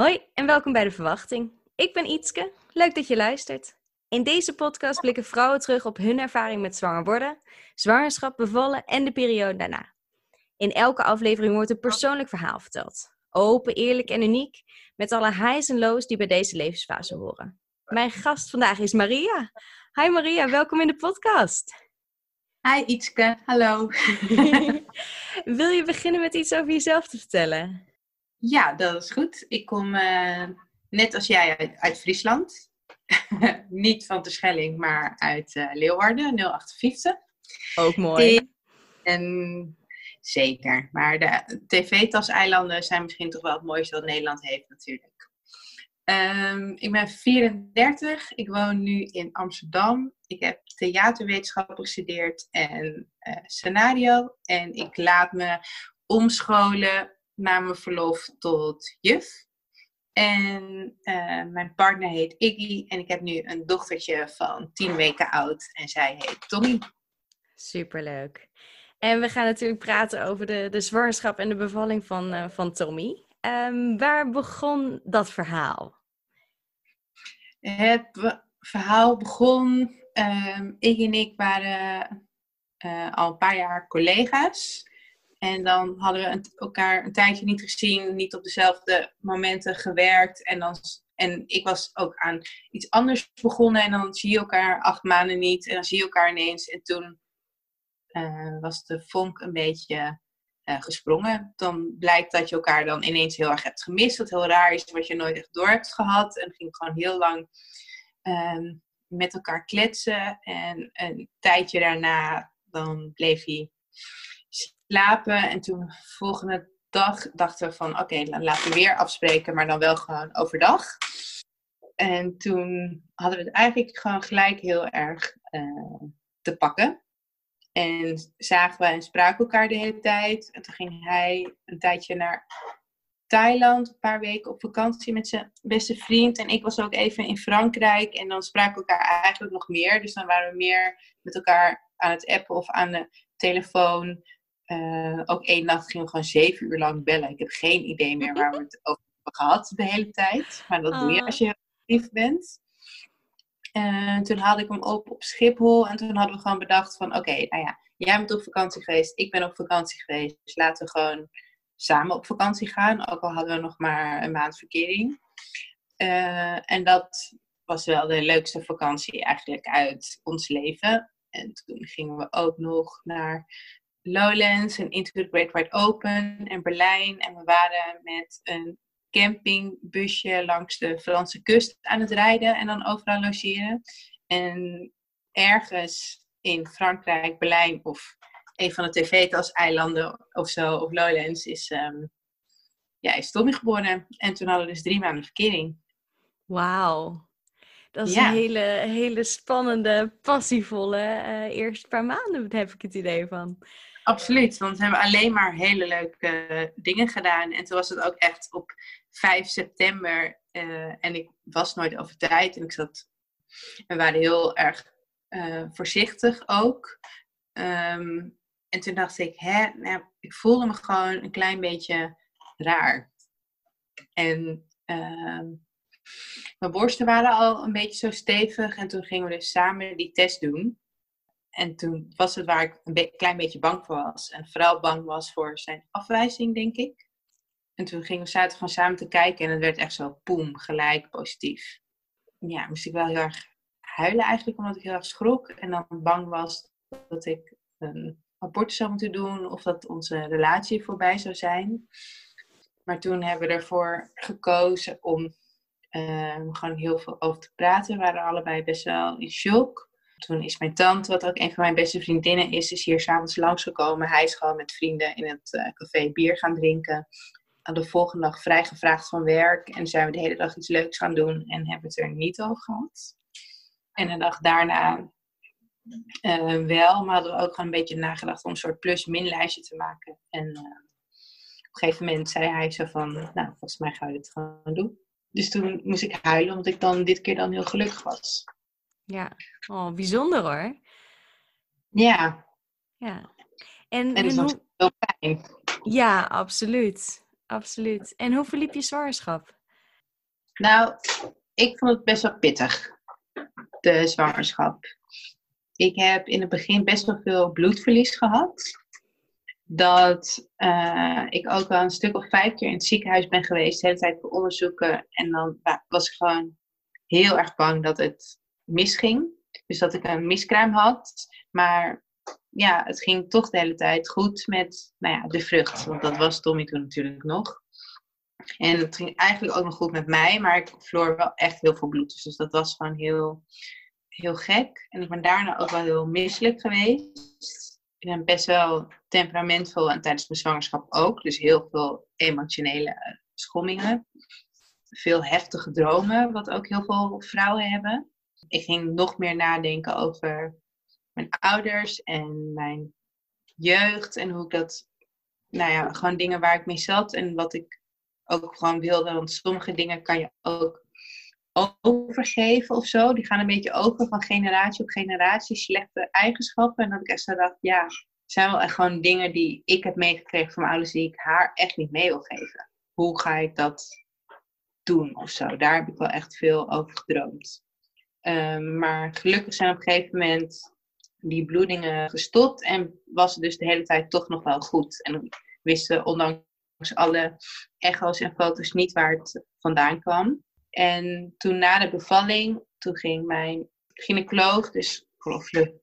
Hoi en welkom bij De Verwachting. Ik ben Ietske, leuk dat je luistert. In deze podcast blikken vrouwen terug op hun ervaring met zwanger worden, zwangerschap, bevallen en de periode daarna. In elke aflevering wordt een persoonlijk verhaal verteld. Open, eerlijk en uniek, met alle highs en lows die bij deze levensfase horen. Mijn gast vandaag is Maria. Hi Maria, welkom in de podcast. Hi Ietske, hallo. Wil je beginnen met iets over jezelf te vertellen? Ja, dat is goed. Ik kom uh, net als jij uit, uit Friesland. Niet van Terschelling, maar uit uh, Leeuwarden, 058. Ook mooi. En zeker. Maar de tv-tas-eilanden zijn misschien toch wel het mooiste wat Nederland heeft natuurlijk. Um, ik ben 34. Ik woon nu in Amsterdam. Ik heb theaterwetenschappen gestudeerd en uh, scenario. En ik laat me omscholen na mijn verlof tot juf. En uh, mijn partner heet Iggy en ik heb nu een dochtertje van 10 weken oud en zij heet Tommy. Superleuk. En we gaan natuurlijk praten over de, de zwangerschap en de bevalling van, uh, van Tommy. Um, waar begon dat verhaal? Het be verhaal begon. Um, Iggy en ik waren uh, al een paar jaar collega's. En dan hadden we elkaar een tijdje niet gezien, niet op dezelfde momenten gewerkt. En, dan, en ik was ook aan iets anders begonnen. En dan zie je elkaar acht maanden niet. En dan zie je elkaar ineens. En toen uh, was de vonk een beetje uh, gesprongen. Dan blijkt dat je elkaar dan ineens heel erg hebt gemist. Wat heel raar is, wat je nooit echt door hebt gehad. En ging gewoon heel lang uh, met elkaar kletsen. En een tijdje daarna, dan bleef hij slapen. En toen volgende dag dachten we van oké, okay, laten we weer afspreken, maar dan wel gewoon overdag. En toen hadden we het eigenlijk gewoon gelijk heel erg uh, te pakken. En zagen we en spraken elkaar de hele tijd. En toen ging hij een tijdje naar Thailand, een paar weken op vakantie met zijn beste vriend. En ik was ook even in Frankrijk. En dan spraken we elkaar eigenlijk nog meer. Dus dan waren we meer met elkaar aan het appen of aan de telefoon. Uh, ook één nacht gingen we gewoon zeven uur lang bellen. Ik heb geen idee meer waar we het over hebben gehad de hele tijd. Maar dat doe je als je heel lief bent. En toen haalde ik hem op op Schiphol. En toen hadden we gewoon bedacht van... Oké, okay, nou ja, jij bent op vakantie geweest. Ik ben op vakantie geweest. Dus laten we gewoon samen op vakantie gaan. Ook al hadden we nog maar een maand verkering. Uh, en dat was wel de leukste vakantie eigenlijk uit ons leven. En toen gingen we ook nog naar Lowlands en Into the Great Wide Open en Berlijn. En we waren met een campingbusje langs de Franse kust aan het rijden en dan overal logeren. En ergens in Frankrijk, Berlijn of een van de tv-tas-eilanden of zo, of Lowlands, is, um, ja, is Tommy geboren. En toen hadden we dus drie maanden verkering. Wauw. Dat is ja. een hele, hele spannende, passievolle uh, eerste paar maanden, heb ik het idee van. Absoluut, want we hebben alleen maar hele leuke dingen gedaan. En toen was het ook echt op 5 september. Uh, en ik was nooit over tijd. En ik zat. We waren heel erg uh, voorzichtig ook. Um, en toen dacht ik, hè, nou, ik voelde me gewoon een klein beetje raar. En uh, mijn borsten waren al een beetje zo stevig. En toen gingen we dus samen die test doen. En toen was het waar ik een klein beetje bang voor was. En vooral bang was voor zijn afwijzing, denk ik. En toen gingen we zaten gewoon samen te kijken en het werd echt zo poem, gelijk positief. Ja, moest ik wel heel erg huilen eigenlijk, omdat ik heel erg schrok. En dan bang was dat ik een abortus zou moeten doen of dat onze relatie voorbij zou zijn. Maar toen hebben we ervoor gekozen om uh, gewoon heel veel over te praten. We waren allebei best wel in shock. Toen is mijn tante, wat ook een van mijn beste vriendinnen is, is hier s'avonds langsgekomen. Hij is gewoon met vrienden in het uh, café bier gaan drinken. Aan de volgende dag vrijgevraagd van werk. En zijn we de hele dag iets leuks gaan doen en hebben het er niet over gehad. En de dag daarna uh, wel, maar hadden we ook gewoon een beetje nagedacht om een soort plus-min lijstje te maken. En uh, op een gegeven moment zei hij zo van, nou, volgens mij ga je dit gewoon doen. Dus toen moest ik huilen, omdat ik dan dit keer dan heel gelukkig was. Ja, oh, bijzonder hoor. Ja. Ja. En, en, en hoe... heel fijn. Ja, absoluut. Absoluut. En hoe verliep je zwangerschap? Nou, ik vond het best wel pittig, de zwangerschap. Ik heb in het begin best wel veel bloedverlies gehad. Dat uh, ik ook wel een stuk of vijf keer in het ziekenhuis ben geweest, de hele tijd voor onderzoeken. En dan was ik gewoon heel erg bang dat het misging. Dus dat ik een miskraam had. Maar ja, het ging toch de hele tijd goed met nou ja, de vrucht. Want dat was Tommy toen natuurlijk nog. En het ging eigenlijk ook nog goed met mij, maar ik verloor wel echt heel veel bloed. Dus dat was gewoon heel, heel gek. En ik ben daarna ook wel heel misselijk geweest. Ik ben best wel temperamentvol en tijdens mijn zwangerschap ook. Dus heel veel emotionele schommingen. Veel heftige dromen, wat ook heel veel vrouwen hebben. Ik ging nog meer nadenken over mijn ouders en mijn jeugd en hoe ik dat, nou ja, gewoon dingen waar ik mee zat en wat ik ook gewoon wilde. Want sommige dingen kan je ook overgeven of zo. Die gaan een beetje over van generatie op generatie, slechte eigenschappen. En dat ik echt zo dacht, ja, zijn wel echt gewoon dingen die ik heb meegekregen van mijn ouders die ik haar echt niet mee wil geven. Hoe ga ik dat doen of zo? Daar heb ik wel echt veel over gedroomd. Um, maar gelukkig zijn op een gegeven moment die bloedingen gestopt en was het dus de hele tijd toch nog wel goed. En wisten ondanks alle echo's en foto's niet waar het vandaan kwam. En toen na de bevalling, toen ging mijn gynaecoloog, dus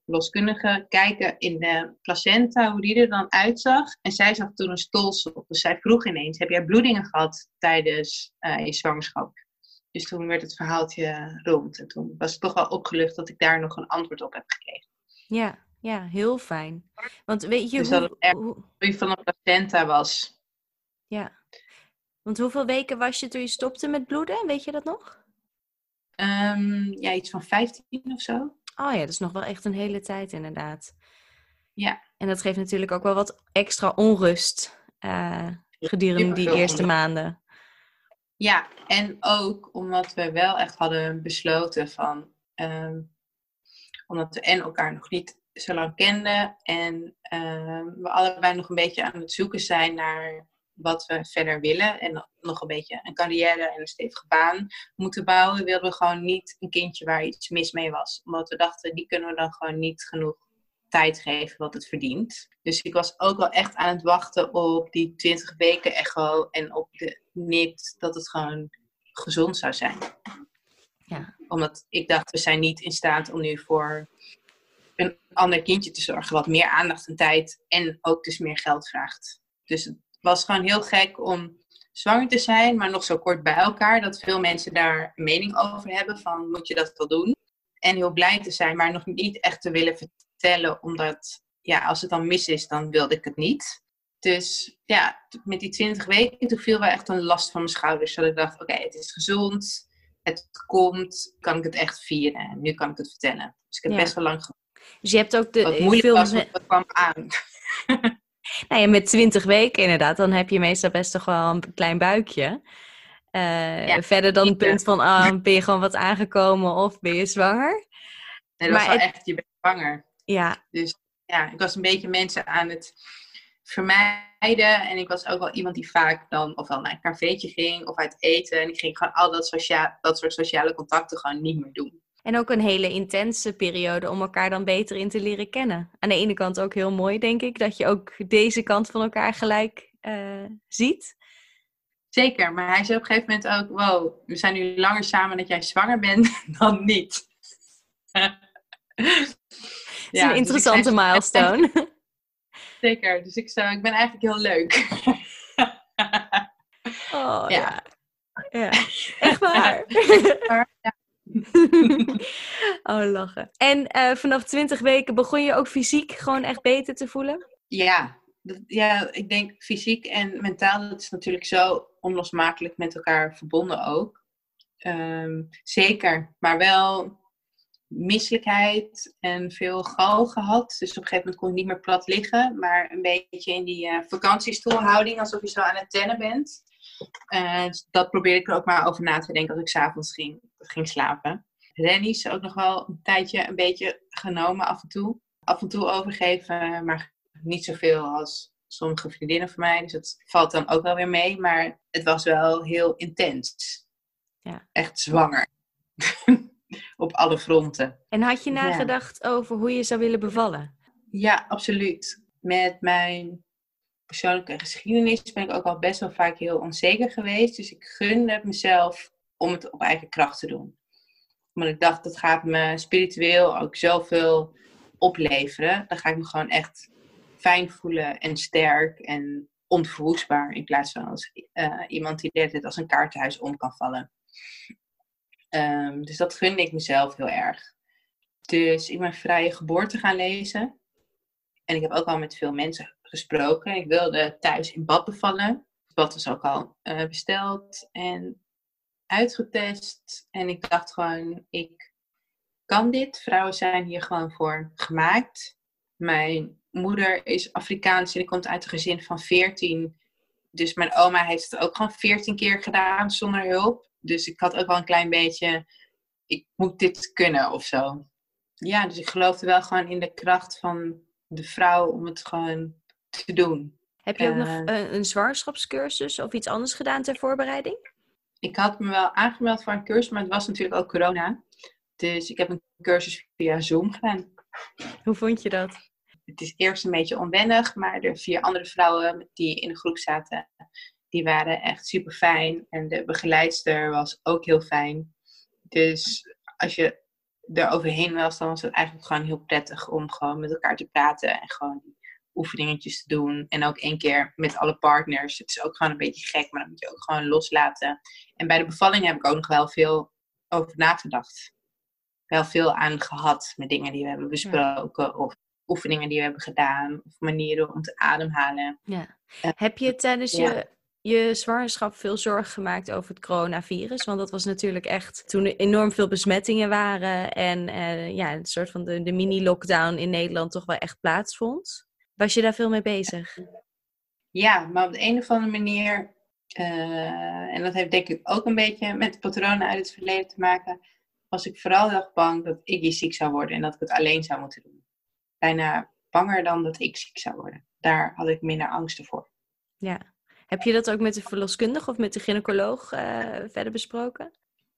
loskundige, kijken in de placenta, hoe die er dan uitzag. En zij zag toen een stolsel. Dus zij vroeg ineens, heb jij bloedingen gehad tijdens uh, je zwangerschap? Dus toen werd het verhaaltje rond. En toen was het toch wel opgelucht dat ik daar nog een antwoord op heb gekregen. Ja, ja, heel fijn. Want weet je dus hoe... dat het echt van de placenta was. Ja. Want hoeveel weken was je toen je stopte met bloeden? Weet je dat nog? Um, ja, iets van 15 of zo. Oh ja, dat is nog wel echt een hele tijd inderdaad. Ja. En dat geeft natuurlijk ook wel wat extra onrust uh, gedurende die eerste maanden. Ja, en ook omdat we wel echt hadden besloten van... Um, omdat we en elkaar nog niet zo lang kenden. En uh, we allebei nog een beetje aan het zoeken zijn naar wat we verder willen. En nog een beetje een carrière en een stevige baan moeten bouwen. Wilden we gewoon niet een kindje waar iets mis mee was. Omdat we dachten, die kunnen we dan gewoon niet genoeg tijd geven wat het verdient. Dus ik was ook wel echt aan het wachten op die 20 weken echo en op de NIPT dat het gewoon gezond zou zijn. Ja. Omdat ik dacht, we zijn niet in staat om nu voor een ander kindje te zorgen. Wat meer aandacht en tijd en ook dus meer geld vraagt. Dus het was gewoon heel gek om zwanger te zijn, maar nog zo kort bij elkaar. Dat veel mensen daar een mening over hebben van moet je dat wel doen. En heel blij te zijn, maar nog niet echt te willen vertellen. Omdat ja, als het dan mis is, dan wilde ik het niet. Dus ja, met die 20 weken, toen viel wel echt een last van mijn schouders. Dat ik dacht, oké, het is gezond het komt, kan ik het echt vieren. En nu kan ik het vertellen. Dus ik heb best wel lang Dus je hebt ook de... Wat moeilijk was, dat kwam aan. nou ja, met 20 weken inderdaad, dan heb je meestal best toch wel een klein buikje. Uh, verder dan het punt van, ah, ben je gewoon wat aangekomen of ben je zwanger? Nee, dat maar was wel echt, je bent zwanger. Ja. Dus ja, ik was een beetje mensen aan het vermijden. En ik was ook wel iemand die vaak dan ofwel naar een cafeetje ging of uit eten. En ik ging gewoon al dat, dat soort sociale contacten gewoon niet meer doen. En ook een hele intense periode om elkaar dan beter in te leren kennen. Aan de ene kant ook heel mooi, denk ik, dat je ook deze kant van elkaar gelijk uh, ziet. Zeker, maar hij zei op een gegeven moment ook: Wow, we zijn nu langer samen dat jij zwanger bent dan niet. Het is een dus interessante milestone. Zeker, dus ik, zou, ik ben eigenlijk heel leuk. oh ja. ja. Echt waar. ja. oh, lachen. En uh, vanaf 20 weken begon je ook fysiek gewoon echt beter te voelen? Ja, ja, ik denk fysiek en mentaal, dat is natuurlijk zo onlosmakelijk met elkaar verbonden ook. Um, zeker, maar wel misselijkheid en veel gal gehad. Dus op een gegeven moment kon ik niet meer plat liggen, maar een beetje in die uh, vakantiestoelhouding, alsof je zo aan het tennen bent. Uh, dat probeerde ik er ook maar over na te denken als ik s'avonds ging, ging slapen. Rennies ook nog wel een tijdje een beetje genomen af en toe. Af en toe overgeven, maar niet zoveel als sommige vriendinnen van mij. Dus dat valt dan ook wel weer mee. Maar het was wel heel intens. Ja. Echt zwanger. Op alle fronten. En had je Ja. nagedacht over hoe je zou willen bevallen? Ja, absoluut. Met mijn persoonlijke geschiedenis ben ik ook al best wel vaak heel onzeker geweest. Dus ik gunde het mezelf om het op eigen kracht te doen. Want ik dacht, dat gaat me spiritueel ook zoveel opleveren. Dan ga ik me gewoon echt fijn voelen en sterk en onverwoestbaar. In plaats van als eh, iemand die tijd als een kaartenhuis om kan vallen. Ehm, dus dat gunde ik mezelf heel erg. Dus ik ben vrije geboorte gaan lezen. En ik heb ook al met veel mensen gesproken. Ik wilde thuis in bad bevallen. Het bad was ook al eh, besteld en uitgetest. En ik dacht gewoon, ik kan dit. Vrouwen zijn hier gewoon voor gemaakt. Mijn moeder is Afrikaans en die komt uit een gezin van 14. Dus mijn oma heeft het ook gewoon 14 keer gedaan zonder hulp. Dus ik had ook wel een klein beetje, ik moet dit kunnen of zo. Ja, dus ik geloofde wel gewoon in de kracht van de vrouw om het gewoon te doen. Heb je ook nog Eh. een, een zwangerschapscursus of iets anders gedaan ter voorbereiding? Ik had me wel aangemeld voor een cursus, maar het was natuurlijk ook corona. Dus ik heb een cursus via Zoom gedaan. Hoe vond je dat? Het is eerst een beetje onwennig, maar de vier andere vrouwen die in de groep zaten, die waren echt super fijn. En de begeleidster was ook heel fijn. Dus als je er overheen was, dan was het eigenlijk gewoon heel prettig om gewoon met elkaar te praten en gewoon oefeningetjes te doen. En ook één keer met alle partners. Het is ook gewoon een beetje gek, maar dan moet je ook gewoon loslaten. En bij de bevalling heb ik ook nog wel veel over nagedacht. Wel veel aan gehad met dingen die we hebben besproken. Of oefeningen die we hebben gedaan. Of manieren om te ademhalen. Ja. Eh, Heb je tijdens ja. je, je zwangerschap veel zorgen gemaakt over het coronavirus? Want dat was natuurlijk echt toen er enorm veel besmettingen waren en eh, ja, een soort van de, de mini-lockdown in Nederland toch wel echt plaatsvond. Was je daar veel mee bezig? Ja, maar op de een of andere manier, eh, en dat heeft denk ik ook een beetje met patronen uit het verleden te maken, was ik vooral heel erg bang dat Iggy ziek zou worden en dat ik het alleen zou moeten doen. Bijna banger dan dat ik ziek zou worden. Daar had ik minder angsten voor. Ja. Heb je dat ook met de verloskundige of met de gynaecoloog eh, verder besproken?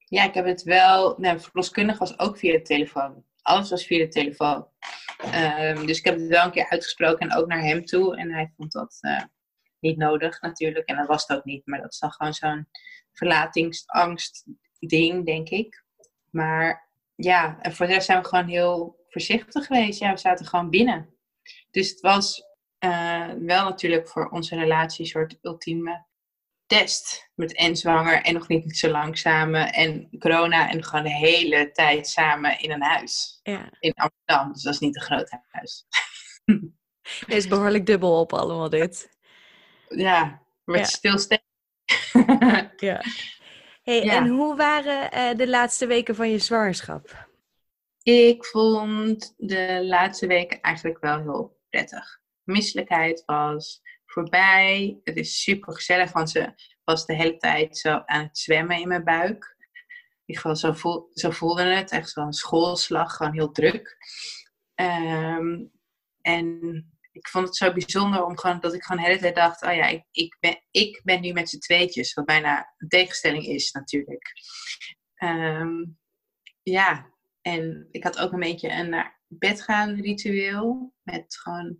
Ja, ik heb het wel. Nou, verloskundige was ook via de telefoon. Alles was via de telefoon. Ehm, dus ik heb het wel een keer uitgesproken en ook naar hem toe. En hij vond dat eh, niet nodig natuurlijk. En dat was het ook niet. Maar dat is dan gewoon zo'n verlatingsangst ding, denk ik. Maar ja, en voor de rest zijn we gewoon heel voorzichtig geweest. Ja, we zaten gewoon binnen. Dus het was eh, wel natuurlijk voor onze relatie een soort ultieme test. Met en zwanger en nog niet zo lang samen. En corona en gewoon de hele tijd samen in een huis. Ja. In Amsterdam. Dus dat is niet een groot huis. Het is behoorlijk dubbel op allemaal dit. Ja, met Ja. stilstaan. Ja. Hey, Ja. En hoe waren eh, de laatste weken van je zwangerschap? Ik vond de laatste weken eigenlijk wel heel prettig. Misselijkheid was voorbij. Het is super gezellig, want ze was de hele tijd zo aan het zwemmen in mijn buik. In ieder zo, voel, zo voelde het. Echt zo'n schoolslag, gewoon heel druk. Ehm, en ik vond het zo bijzonder om gewoon, dat ik gewoon de hele tijd dacht: oh ja, ik, ik, ben, ik ben nu met z'n tweetjes. Wat bijna een tegenstelling is, natuurlijk. Ehm, ja, en ik had ook een beetje een naar bed gaan ritueel. Met gewoon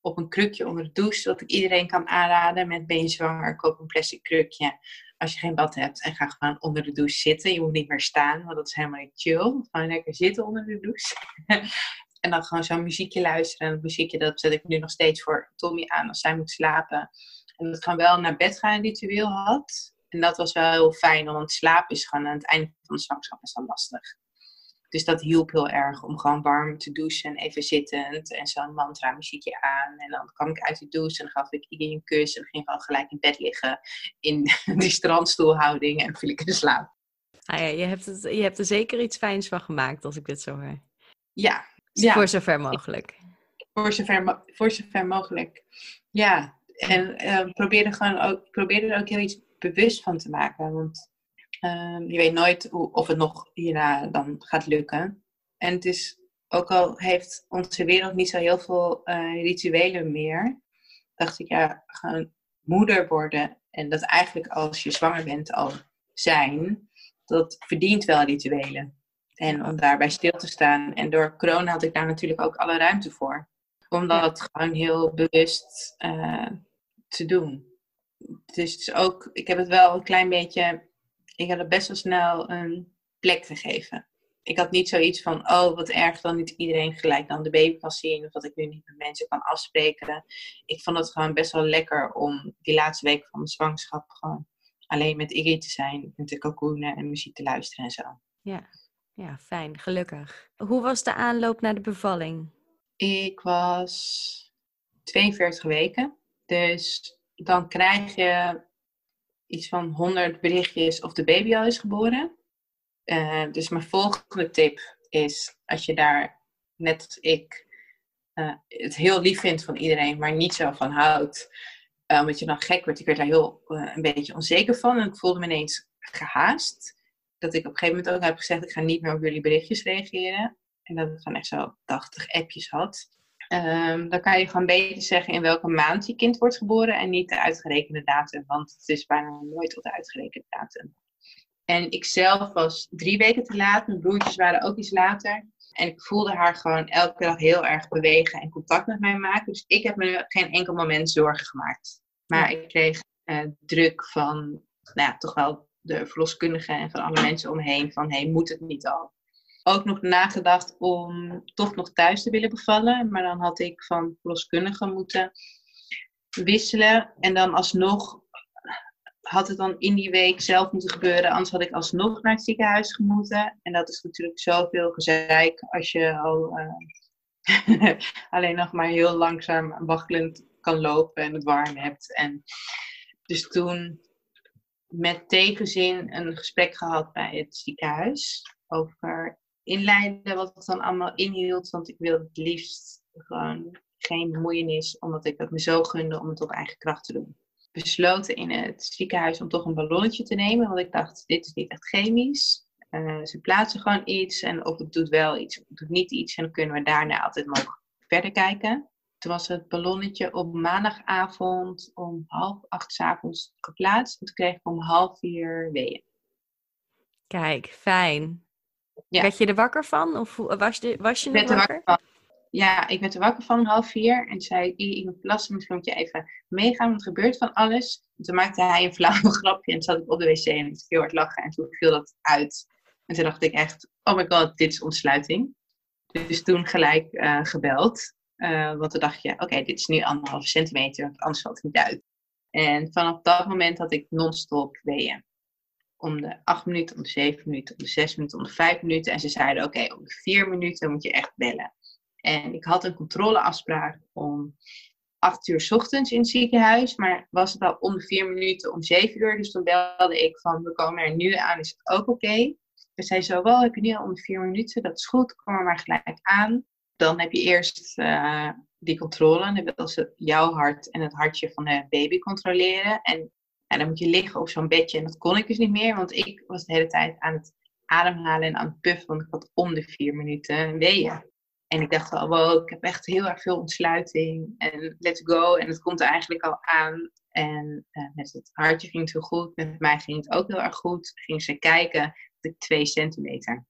op een krukje onder de douche. Dat ik iedereen kan aanraden met ben zwanger, koop een plastic krukje. Als je geen bad hebt en ga gewoon onder de douche zitten. Je moet niet meer staan, want dat is helemaal niet chill. Gewoon lekker zitten onder de douche. en dan gewoon zo'n muziekje luisteren. En dat muziekje dat zet ik nu nog steeds voor Tommy aan als zij moet slapen. En dat gewoon wel naar bed gaan ritueel had. En dat was wel heel fijn, want slaap is gewoon aan het einde van de zwangerschap best wel lastig. Dus dat hielp heel erg om gewoon warm te douchen en even zittend en zo'n mantra muziekje aan. En dan kwam ik uit de douche en dan gaf ik iedereen een kus en ging gewoon gelijk in bed liggen in die strandstoelhouding en viel ik in slaap. Ah ja, je, hebt het, je hebt er zeker iets fijns van gemaakt als ik dit zo hoor. Ja, ja. Voor zover mogelijk. Voor zover, voor zover mogelijk. Ja, en eh, probeer, er gewoon ook, probeer er ook heel iets bewust van te maken. Want ehm, je weet nooit hoe, of het nog hierna dan gaat lukken. En het is, ook al heeft onze wereld niet zo heel veel eh, rituelen meer, dacht ik, ja, gewoon moeder worden. En dat eigenlijk als je zwanger bent al zijn. dat verdient wel rituelen. En om daarbij stil te staan. En door corona had ik daar natuurlijk ook alle ruimte voor. Om dat gewoon heel bewust uh, te doen. Dus ook, ik heb het wel een klein beetje, ik heb het best wel snel een plek gegeven. Ik had niet zoiets van, oh wat erg dan niet iedereen gelijk dan de baby kan zien. Of dat ik nu niet met mensen kan afspreken. Ik vond het gewoon best wel lekker om die laatste week van mijn zwangerschap gewoon alleen met Iggy te zijn. En te cocoonen en muziek te luisteren en zo. Ja. ja, fijn, gelukkig. Hoe was de aanloop naar de bevalling? Ik was 42 weken. Dus dan krijg je iets van 100 berichtjes of de baby al is geboren. Uh, dus mijn volgende tip is, als je daar, net als ik, uh, het heel lief vindt van iedereen, maar niet zo van houdt, uh, omdat je dan gek wordt. Ik werd daar heel een beetje onzeker van en ik voelde me ineens gehaast. Dat ik op een gegeven moment ook heb gezegd, ik ga niet meer op jullie berichtjes reageren. En dat ik gewoon echt zo 80 appjes had. Um, dan kan je gewoon beter zeggen in welke maand je kind wordt geboren en niet de uitgerekende datum, want het is bijna nooit op de uitgerekende datum. En ik zelf was drie weken te laat, mijn broertjes waren ook iets later. En ik voelde haar gewoon elke dag heel erg bewegen en contact met mij maken. Dus ik heb me geen enkel moment zorgen gemaakt. Maar ik kreeg uh, druk van, nou ja, toch wel de verloskundige en van alle mensen omheen van, hé, hey, moet het niet al? Ook nog nagedacht om toch nog thuis te willen bevallen. Maar dan had ik van verloskundige moeten wisselen. En dan alsnog had het dan in die week zelf moeten gebeuren. Anders had ik alsnog naar het ziekenhuis gemoeten. En dat is natuurlijk zoveel gezeik als je al uh, alleen nog maar heel langzaam waggelend kan lopen en het warm hebt. En dus toen met tegenzin een gesprek gehad bij het ziekenhuis over inleiden wat het dan allemaal inhield. Want ik wilde het liefst gewoon geen bemoeienis, omdat ik het me zo gunde om het op eigen kracht te doen. Besloten in het ziekenhuis om toch een ballonnetje te nemen, want ik dacht, dit is niet echt chemisch. Uh, ze plaatsen gewoon iets en of het doet wel iets of het doet niet iets. En dan kunnen we daarna altijd nog verder kijken. Toen was het ballonnetje op maandagavond om half acht s avonds geplaatst. En toen kreeg ik om half vier weeën. Kijk, fijn. Ja. Werd je er wakker van? Of was, je, was je er wakker? van. Ja, ik werd er wakker van om half vier. En zei, ik moet plassen, misschien moet je even meegaan, want er gebeurt van alles. En toen maakte hij een flauw grapje en zat ik op de wc en ik heel hard lachen. En toen viel dat uit. En toen dacht ik echt, oh my god, dit is ontsluiting. Dus toen gelijk uh, gebeld. Uh, want toen dacht je, oké, dit is nu anderhalve centimeter, want anders valt het niet uit. En vanaf dat moment had ik non-stop weeën om de acht minuten, om de zeven minuten, om de zes minuten, om de vijf minuten. En ze zeiden, oké, om de vier minuten moet je echt bellen. En ik had een controleafspraak om acht uur ochtends in het ziekenhuis. Maar was het al om de vier minuten, om zeven uur. Dus toen belde ik van, we komen er nu aan, is het ook oké? Okay? Dus zei zo, wel, heb je nu al om de vier minuten? Dat is goed, kom er maar gelijk aan. Dan heb je eerst uh, die controle. Dan wil ze jouw hart en het hartje van de baby controleren. En en dan moet je liggen op zo'n bedje. En dat kon ik dus niet meer, want ik was de hele tijd aan het ademhalen en aan het puffen. Want ik had om de vier minuten weeën. En ik dacht al, wow, ik heb echt heel erg veel ontsluiting. En let's go. En het komt er eigenlijk al aan. En uh, met het hartje ging het heel goed. Met mij ging het ook heel erg goed. Ging ze kijken, had ik twee centimeter.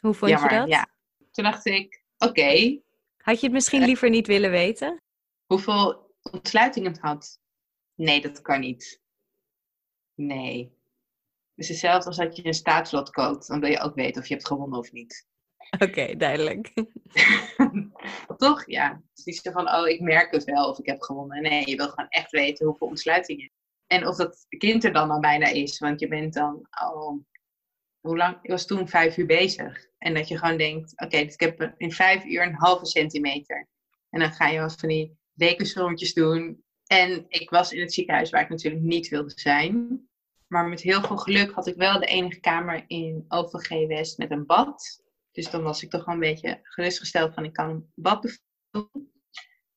Hoe vond je dat? Ja. Toen dacht ik, oké. Had je het misschien liever niet willen weten? Hoeveel ontsluiting het had? Nee, dat kan niet. Nee. Het is hetzelfde als dat je een staatslot koopt. Dan wil je ook weten of je hebt gewonnen of niet. Oké, duidelijk. Toch? Ja. Het is niet zo van, oh, ik merk het wel of ik heb gewonnen. Nee, je wil gewoon echt weten hoeveel ontsluiting je En of dat kind er dan al bijna is. Want je bent dan al... Hoe lang? Ik was toen vijf uur bezig. En dat je gewoon denkt, oké, dus ik heb in vijf uur een halve centimeter. En dan ga je wat van die rekensommetjes doen. En ik was in het ziekenhuis waar ik natuurlijk niet wilde zijn. Maar met heel veel geluk had ik wel de enige kamer in OVG West met een bad. Dus dan was ik toch wel een beetje gerustgesteld van ik kan een bad doen.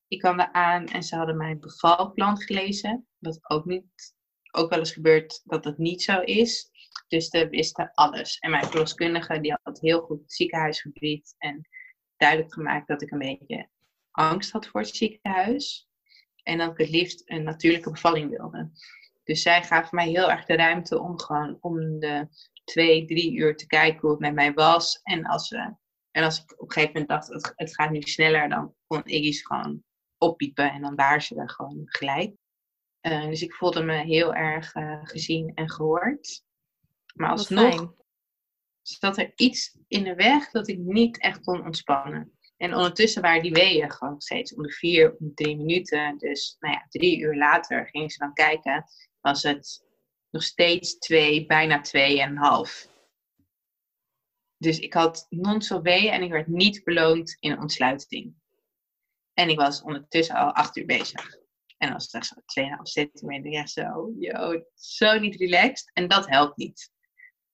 Ik kwam daar aan en ze hadden mijn bevalplan gelezen. Wat ook, niet, ook wel eens gebeurt dat het niet zo is. Dus ze wisten alles. En mijn verloskundige die had heel goed het ziekenhuisgebied. En duidelijk gemaakt dat ik een beetje angst had voor het ziekenhuis. En dat ik het liefst een natuurlijke bevalling wilde. Dus zij gaven mij heel erg de ruimte om gewoon om de twee, drie uur te kijken hoe het met mij was. En als, uh, en als ik op een gegeven moment dacht, het, het gaat nu sneller, dan kon Iggy's gewoon oppiepen en dan waren ze er gewoon gelijk. Uh, dus ik voelde me heel erg uh, gezien en gehoord. Maar alsnog zat er iets in de weg dat ik niet echt kon ontspannen. En ondertussen waren die weeën gewoon steeds om de vier, om drie minuten. Dus nou ja, drie uur later gingen ze dan kijken. Was het nog steeds twee, bijna twee en een half. Dus ik had non-stop weeën en ik werd niet beloond in ontsluiting. En ik was ondertussen al acht uur bezig. En als het zo 2,5 centimeter, ja zo, yo, zo niet relaxed. En dat helpt niet.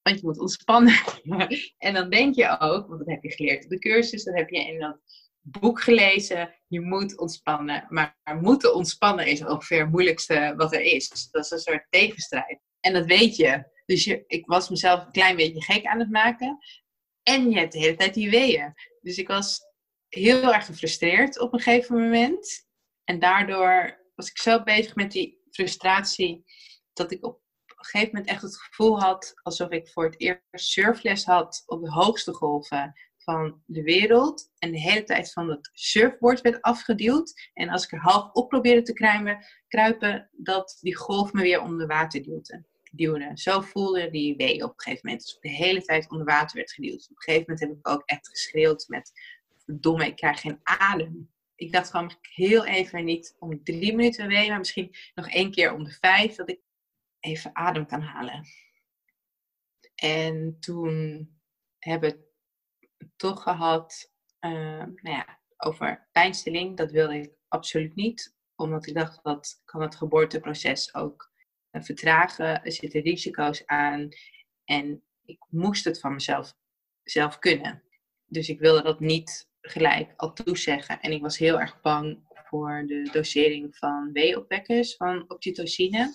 Want je moet ontspannen. en dan denk je ook, want dat heb je geleerd op de cursus, dat heb je in dat boek gelezen, je moet ontspannen. Maar moeten ontspannen is ongeveer het moeilijkste wat er is. Dat is een soort tegenstrijd. En dat weet je. Dus je, ik was mezelf een klein beetje gek aan het maken. En je hebt de hele tijd die weeën. Dus ik was heel erg gefrustreerd op een gegeven moment. En daardoor was ik zo bezig met die frustratie dat ik op een gegeven moment echt het gevoel had alsof ik voor het eerst surfles had op de hoogste golven van de wereld. En de hele tijd van het surfboard werd afgeduwd. En als ik er half op probeerde te kruipen, kruipen dat die golf me weer onder water duwde. duwde. Zo voelde die wee op een gegeven moment. Alsof ik de hele tijd onder water werd geduwd. Op een gegeven moment heb ik ook echt geschreeuwd met... Verdomme, ik krijg geen adem ik dacht gewoon heel even niet om drie minuten wee, maar misschien nog één keer om de vijf, dat ik even adem kan halen. En toen hebben toch gehad uh, nou ja, over pijnstilling. Dat wilde ik absoluut niet, omdat ik dacht dat kan het geboorteproces ook uh, vertragen. Er zitten risico's aan en ik moest het van mezelf zelf kunnen. Dus ik wilde dat niet gelijk al toezeggen. En ik was heel erg bang voor de dosering van weeopwekkers van oxytocine.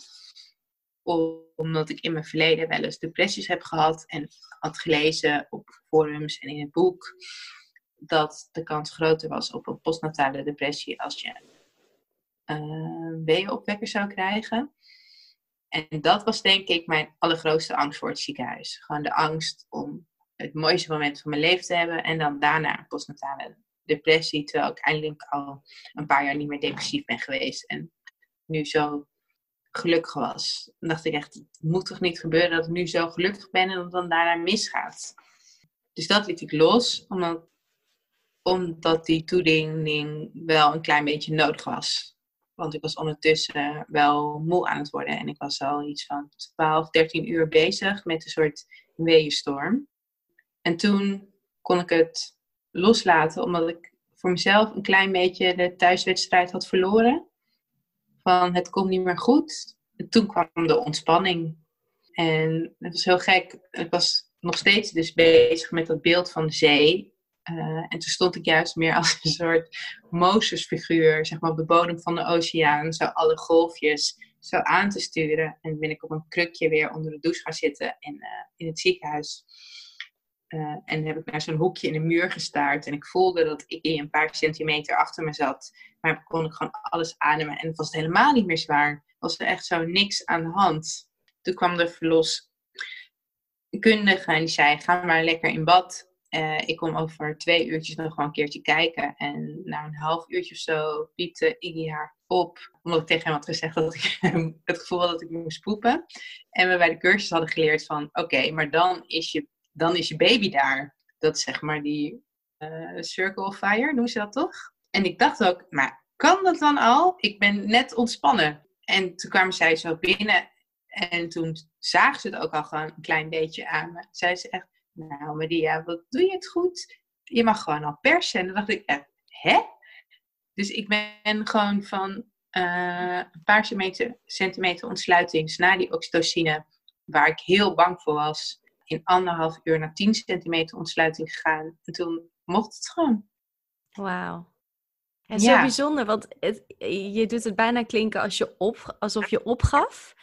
Omdat ik in mijn verleden wel eens depressies heb gehad en had gelezen op forums en in het boek dat de kans groter was op een postnatale depressie als je uh, weeopwekkers zou krijgen. En dat was denk ik mijn allergrootste angst voor het ziekenhuis. Gewoon de angst om het mooiste moment van mijn leven te hebben. En dan daarna postnatale depressie. Terwijl ik eindelijk al een paar jaar niet meer depressief ben geweest. En nu zo gelukkig was. Dan dacht ik echt, het moet toch niet gebeuren dat ik nu zo gelukkig ben en dat het dan daarna misgaat. Dus dat liet ik los, omdat, omdat die toediening wel een klein beetje nodig was. Want ik was ondertussen wel moe aan het worden. En ik was al iets van 12, 13 uur bezig met een soort weeënstorm. En toen kon ik het loslaten, omdat ik voor mezelf een klein beetje de thuiswedstrijd had verloren. Van het komt niet meer goed. En toen kwam de ontspanning. En het was heel gek. Ik was nog steeds dus bezig met dat beeld van de zee. Uh, en toen stond ik juist meer als een soort Mozes-figuur, zeg maar op de bodem van de oceaan, zo alle golfjes zo aan te sturen. En ben ik op een krukje weer onder de douche gaan zitten in, uh, in het ziekenhuis. Uh, en heb ik naar zo'n hoekje in de muur gestaard. En ik voelde dat ik een paar centimeter achter me zat. Maar kon ik gewoon alles ademen. En het was helemaal niet meer zwaar. Was er echt zo niks aan de hand. Toen kwam de verloskundige en die zei: Ga maar lekker in bad. Uh, ik kom over twee uurtjes nog wel een keertje kijken. En na een half uurtje of zo piepte Iggy haar op. Omdat ik tegen hem had gezegd dat ik het gevoel had dat ik moest poepen. En we bij de cursus hadden geleerd van... Oké, maar dan is je dan is je baby daar. Dat zeg maar die uh, circle of fire, noemen ze dat toch? En ik dacht ook, maar kan dat dan al? Ik ben net ontspannen. En toen kwamen zij zo binnen en toen zagen ze het ook al gewoon een klein beetje aan me. Zei ze echt, nou Maria, wat doe je het goed? Je mag gewoon al persen. En dacht ik hè? Dus ik ben gewoon van uh, een paar centimeter, centimeter ontsluiting na die oxytocine, waar ik heel bang voor was, in anderhalf uur naar 10 centimeter ontsluiting gegaan. En toen mocht het gewoon. Wauw. En zo bijzonder, want het, je doet het bijna klinken als je op, alsof je opgaf.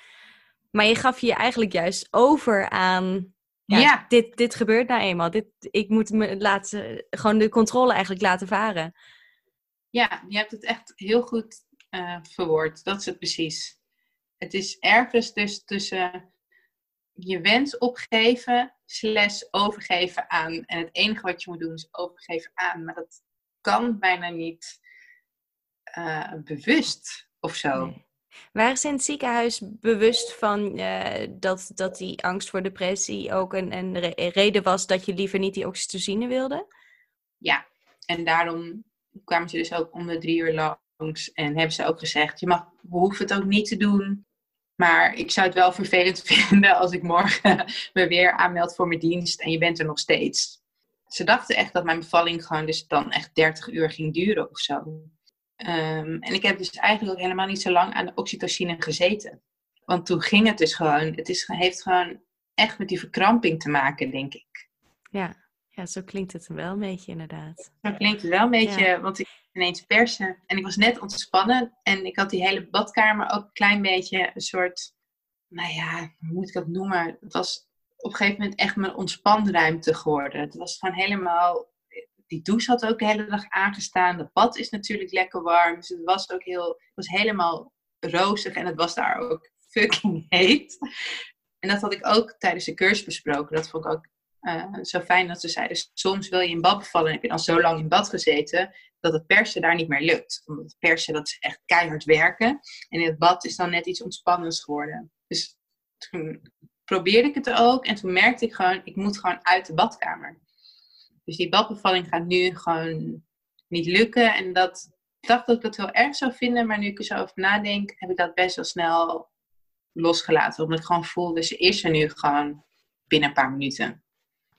Maar je gaf je eigenlijk juist over aan. Ja, Dit, dit gebeurt nou eenmaal. Dit, ik moet me laten, gewoon de controle eigenlijk laten varen. Ja, je hebt het echt heel goed uh, verwoord. Dat is het precies. het is ergens dus tussen je wens opgeven slash overgeven aan. En het enige wat je moet doen is overgeven aan. Maar dat kan bijna niet uh, bewust of zo. Nee. Waren ze in het ziekenhuis bewust van uh, dat, dat die angst voor depressie ook een, een reden was dat je liever niet die oxytocine wilde? Ja, en daarom kwamen ze dus ook om de drie uur langs en hebben ze ook gezegd: je mag, we hoeven het ook niet te doen. Maar ik zou het wel vervelend vinden als ik morgen me weer aanmeld voor mijn dienst en je bent er nog steeds. Ze dachten echt dat mijn bevalling gewoon dus dan echt 30 uur ging duren of zo. Ehm, en ik heb dus eigenlijk ook helemaal niet zo lang aan de oxytocine gezeten. Want toen ging het dus gewoon, het is, heeft gewoon echt met die verkramping te maken, denk ik. Ja, ja zo klinkt het wel een beetje inderdaad. Zo klinkt het wel een beetje, want ik ineens persen. En ik was net ontspannen en ik had die hele badkamer ook een klein beetje een soort, nou ja, hoe moet ik dat noemen? Het was op een gegeven moment echt mijn ontspanruimte geworden. Het was gewoon helemaal die douche had ook de hele dag aangestaan. Het bad is natuurlijk lekker warm. Dus het was ook heel, het was helemaal rozig en het was daar ook fucking heet. En dat had ik ook tijdens de cursus besproken. Dat vond ik ook uh, zo fijn dat ze zeiden, soms wil je in bad bevallen en heb je dan zo lang in bad gezeten dat het persen daar niet meer lukt. Omdat het persen, dat is echt keihard werken. En in het bad is dan net iets ontspannends geworden. Dus toen probeerde ik het ook en toen merkte ik gewoon, ik moet gewoon uit de badkamer. Dus die badbevalling gaat nu gewoon niet lukken. En dat dacht dat ik dat heel erg zou vinden, maar nu ik er zo over nadenk, heb ik dat best wel snel losgelaten. Omdat ik gewoon voelde, ze is er nu gewoon binnen een paar minuten.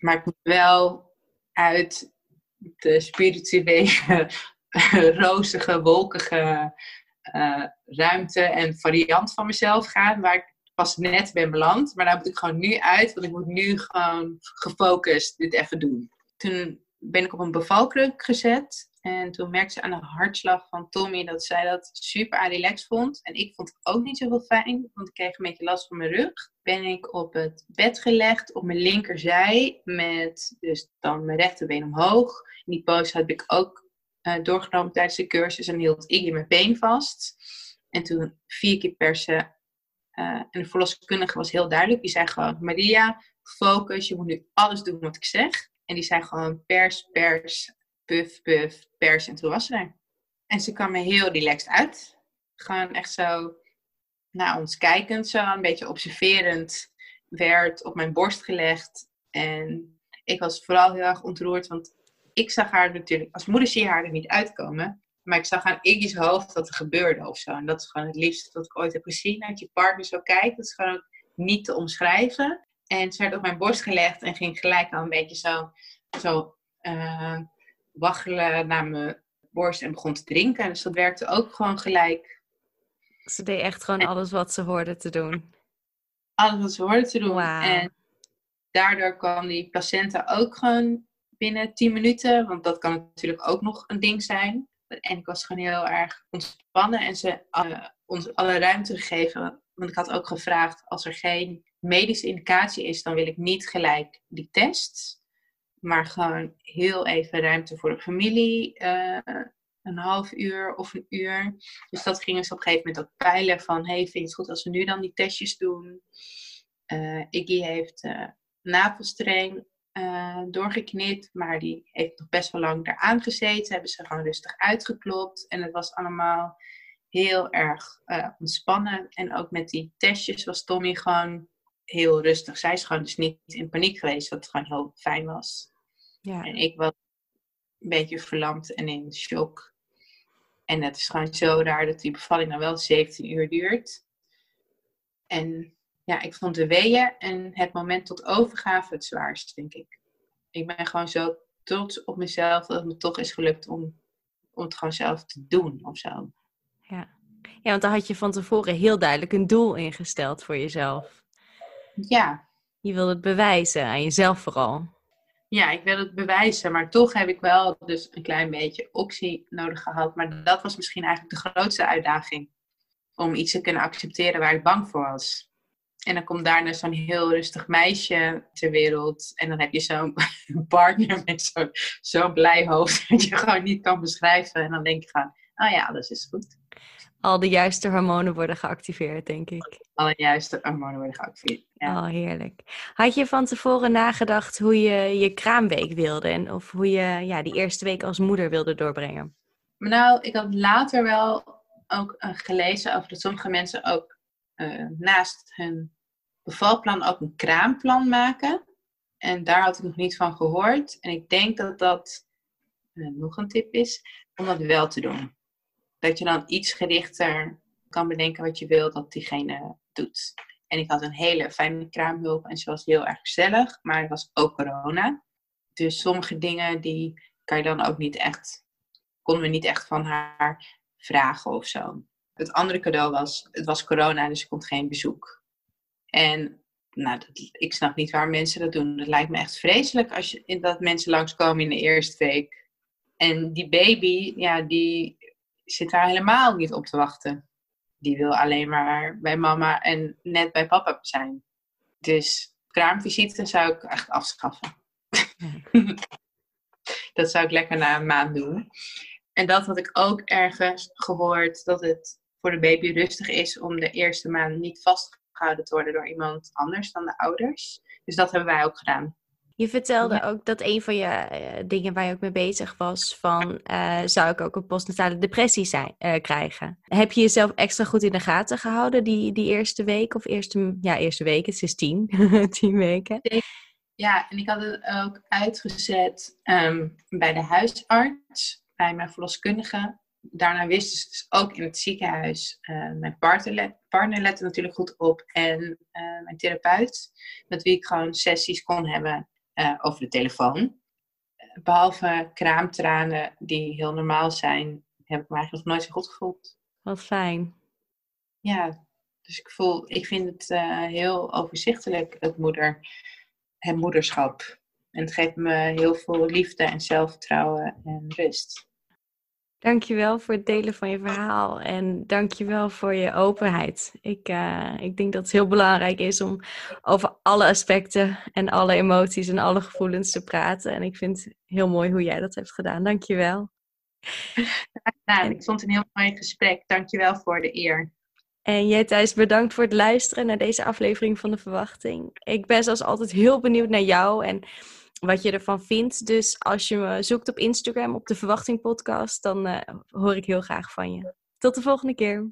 Maar ik moet wel uit de spirituele, rozige, wolkige uh, ruimte en variant van mezelf gaan, waar ik pas net ben beland. Maar daar moet ik gewoon nu uit, want ik moet nu gewoon gefocust dit even doen toen ben ik op een bevalkruk gezet. En toen merkte ze aan de hartslag van Tommy dat zij dat super relaxed vond. En ik vond het ook niet zoveel fijn, want ik kreeg een beetje last van mijn rug. Ben ik op het bed gelegd op mijn linkerzij met dus dan mijn rechterbeen omhoog. In die pose heb ik ook uh, doorgenomen tijdens de cursus en hield ik mijn been vast. En toen vier keer persen. Uh, en de verloskundige was heel duidelijk. Die zei gewoon, Maria, focus, je moet nu alles doen wat ik zeg. En die zei gewoon pers, pers, puff, puff, pers. En toen was ze er. En ze kwam me heel relaxed uit. Gewoon echt zo naar ons kijkend, zo een beetje observerend. Werd op mijn borst gelegd. En ik was vooral heel erg ontroerd, want ik zag haar natuurlijk, als moeder zie je haar er niet uitkomen. Maar ik zag aan Iggy's hoofd dat er gebeurde of zo. En dat is gewoon het liefste dat ik ooit heb gezien. Dat je partner zo kijkt, dat is gewoon niet te omschrijven. En ze werd op mijn borst gelegd en ging gelijk al een beetje zo, zo uh, waggelen naar mijn borst en begon te drinken. Dus dat werkte ook gewoon gelijk. Ze deed echt gewoon alles wat ze hoorde te doen. Alles wat ze hoorde te doen. En daardoor kwam die placenta ook gewoon binnen 10 minuten. Want dat kan natuurlijk ook nog een ding zijn. En ik was gewoon heel erg ontspannen. En ze uh, ons alle ruimte gegeven. Want ik had ook gevraagd, als er geen medische indicatie is, dan wil ik niet gelijk die test. Maar gewoon heel even ruimte voor de familie. Uh, een half uur of een uur. Dus dat gingen ze op een gegeven moment ook peilen van... hey, vind je het goed als we nu dan die testjes doen? Uh, Iggy heeft uh, navelstreng doorgeknipt, maar die heeft nog best wel lang eraan gezeten. Hebben ze gewoon rustig uitgeklopt. En het was allemaal heel erg ontspannen. En ook met die testjes was Tommy gewoon heel rustig. Zij is gewoon dus niet in paniek geweest, wat gewoon heel fijn was. Ja. En ik was een beetje verlamd en in shock. En het is gewoon zo raar dat die bevalling dan wel 17 uur duurt. En ja, ik vond de weeën en het moment tot overgave het zwaarst, denk ik. Ik ben gewoon zo trots op mezelf dat het me toch is gelukt om, om het gewoon zelf te doen of zo. Ja. ja, want dan had je van tevoren heel duidelijk een doel ingesteld voor jezelf. Ja. Je wil het bewijzen aan jezelf vooral. Ja, ik wil het bewijzen, maar toch heb ik wel dus een klein beetje optie nodig gehad. Maar dat was misschien eigenlijk de grootste uitdaging. Om iets te kunnen accepteren waar ik bang voor was. En dan komt daarna zo'n heel rustig meisje ter wereld. En dan heb je zo'n partner met zo'n zo blij hoofd dat je gewoon niet kan beschrijven. En dan denk je gewoon, oh ja, dat is goed. Al de juiste hormonen worden geactiveerd, denk ik. Alle juiste hormonen worden geactiveerd. Ja. Oh, heerlijk. Had je van tevoren nagedacht hoe je je kraamweek wilde en of hoe je ja, die eerste week als moeder wilde doorbrengen? Nou, ik had later wel ook uh, gelezen over dat sommige mensen ook uh, naast hun bevalplan ook een kraamplan maken. En daar had ik nog niet van gehoord. En ik denk dat dat uh, nog een tip is om dat wel te doen. Dat je dan iets gerichter kan bedenken wat je wil dat diegene doet. En ik had een hele fijne kraamhulp en ze was heel erg gezellig, maar het was ook corona. Dus sommige dingen die kan je dan ook niet echt, konden we niet echt van haar vragen of zo. Het andere cadeau was, het was corona, dus er komt geen bezoek. En nou, dat, ik snap niet waar mensen dat doen. Het lijkt me echt vreselijk als je, dat mensen langskomen in de eerste week. En die baby, ja, die zit daar helemaal niet op te wachten. Die wil alleen maar bij mama en net bij papa zijn. Dus kraamvisite zou ik echt afschaffen. dat zou ik lekker na een maand doen. En dat had ik ook ergens gehoord, dat het voor de baby rustig is om de eerste maand niet vastgehouden te worden door iemand anders dan de ouders. Dus dat hebben wij ook gedaan. Je vertelde ook dat een van je uh, dingen waar je ook mee bezig was, van uh, zou ik ook een postnatale depressie zijn, uh, krijgen? Heb je jezelf extra goed in de gaten gehouden die, die eerste week of eerste, ja, eerste week, het is tien, tien weken? Ja, en ik had het ook uitgezet um, bij de huisarts, bij mijn verloskundige. Daarna wisten ze dus ook in het ziekenhuis. mijn partner, partner lette natuurlijk goed op en mijn therapeut, met wie ik gewoon sessies kon hebben uh, over de telefoon. Behalve kraamtranen, die heel normaal zijn, heb ik me eigenlijk nog nooit zo goed gevoeld. Wat fijn. Ja, dus ik voel, ik vind het uh, heel overzichtelijk, het, moeder, het moederschap. En het geeft me heel veel liefde en zelfvertrouwen en rust. Dankjewel voor het delen van je verhaal en dankjewel voor je openheid. Ik, uh, ik denk dat het heel belangrijk is om over alle aspecten en alle emoties en alle gevoelens te praten. En ik vind het heel mooi hoe jij dat hebt gedaan. Dankjewel. Nou, ik vond het een heel mooi gesprek. Dankjewel voor de eer. En jij Thijs, bedankt voor het luisteren naar deze aflevering van De Verwachting. Ik ben zoals altijd heel benieuwd naar jou en wat je ervan vindt. Dus als je me zoekt op Instagram op de Verwachting Podcast, dan uh, hoor ik heel graag van je. Tot de volgende keer.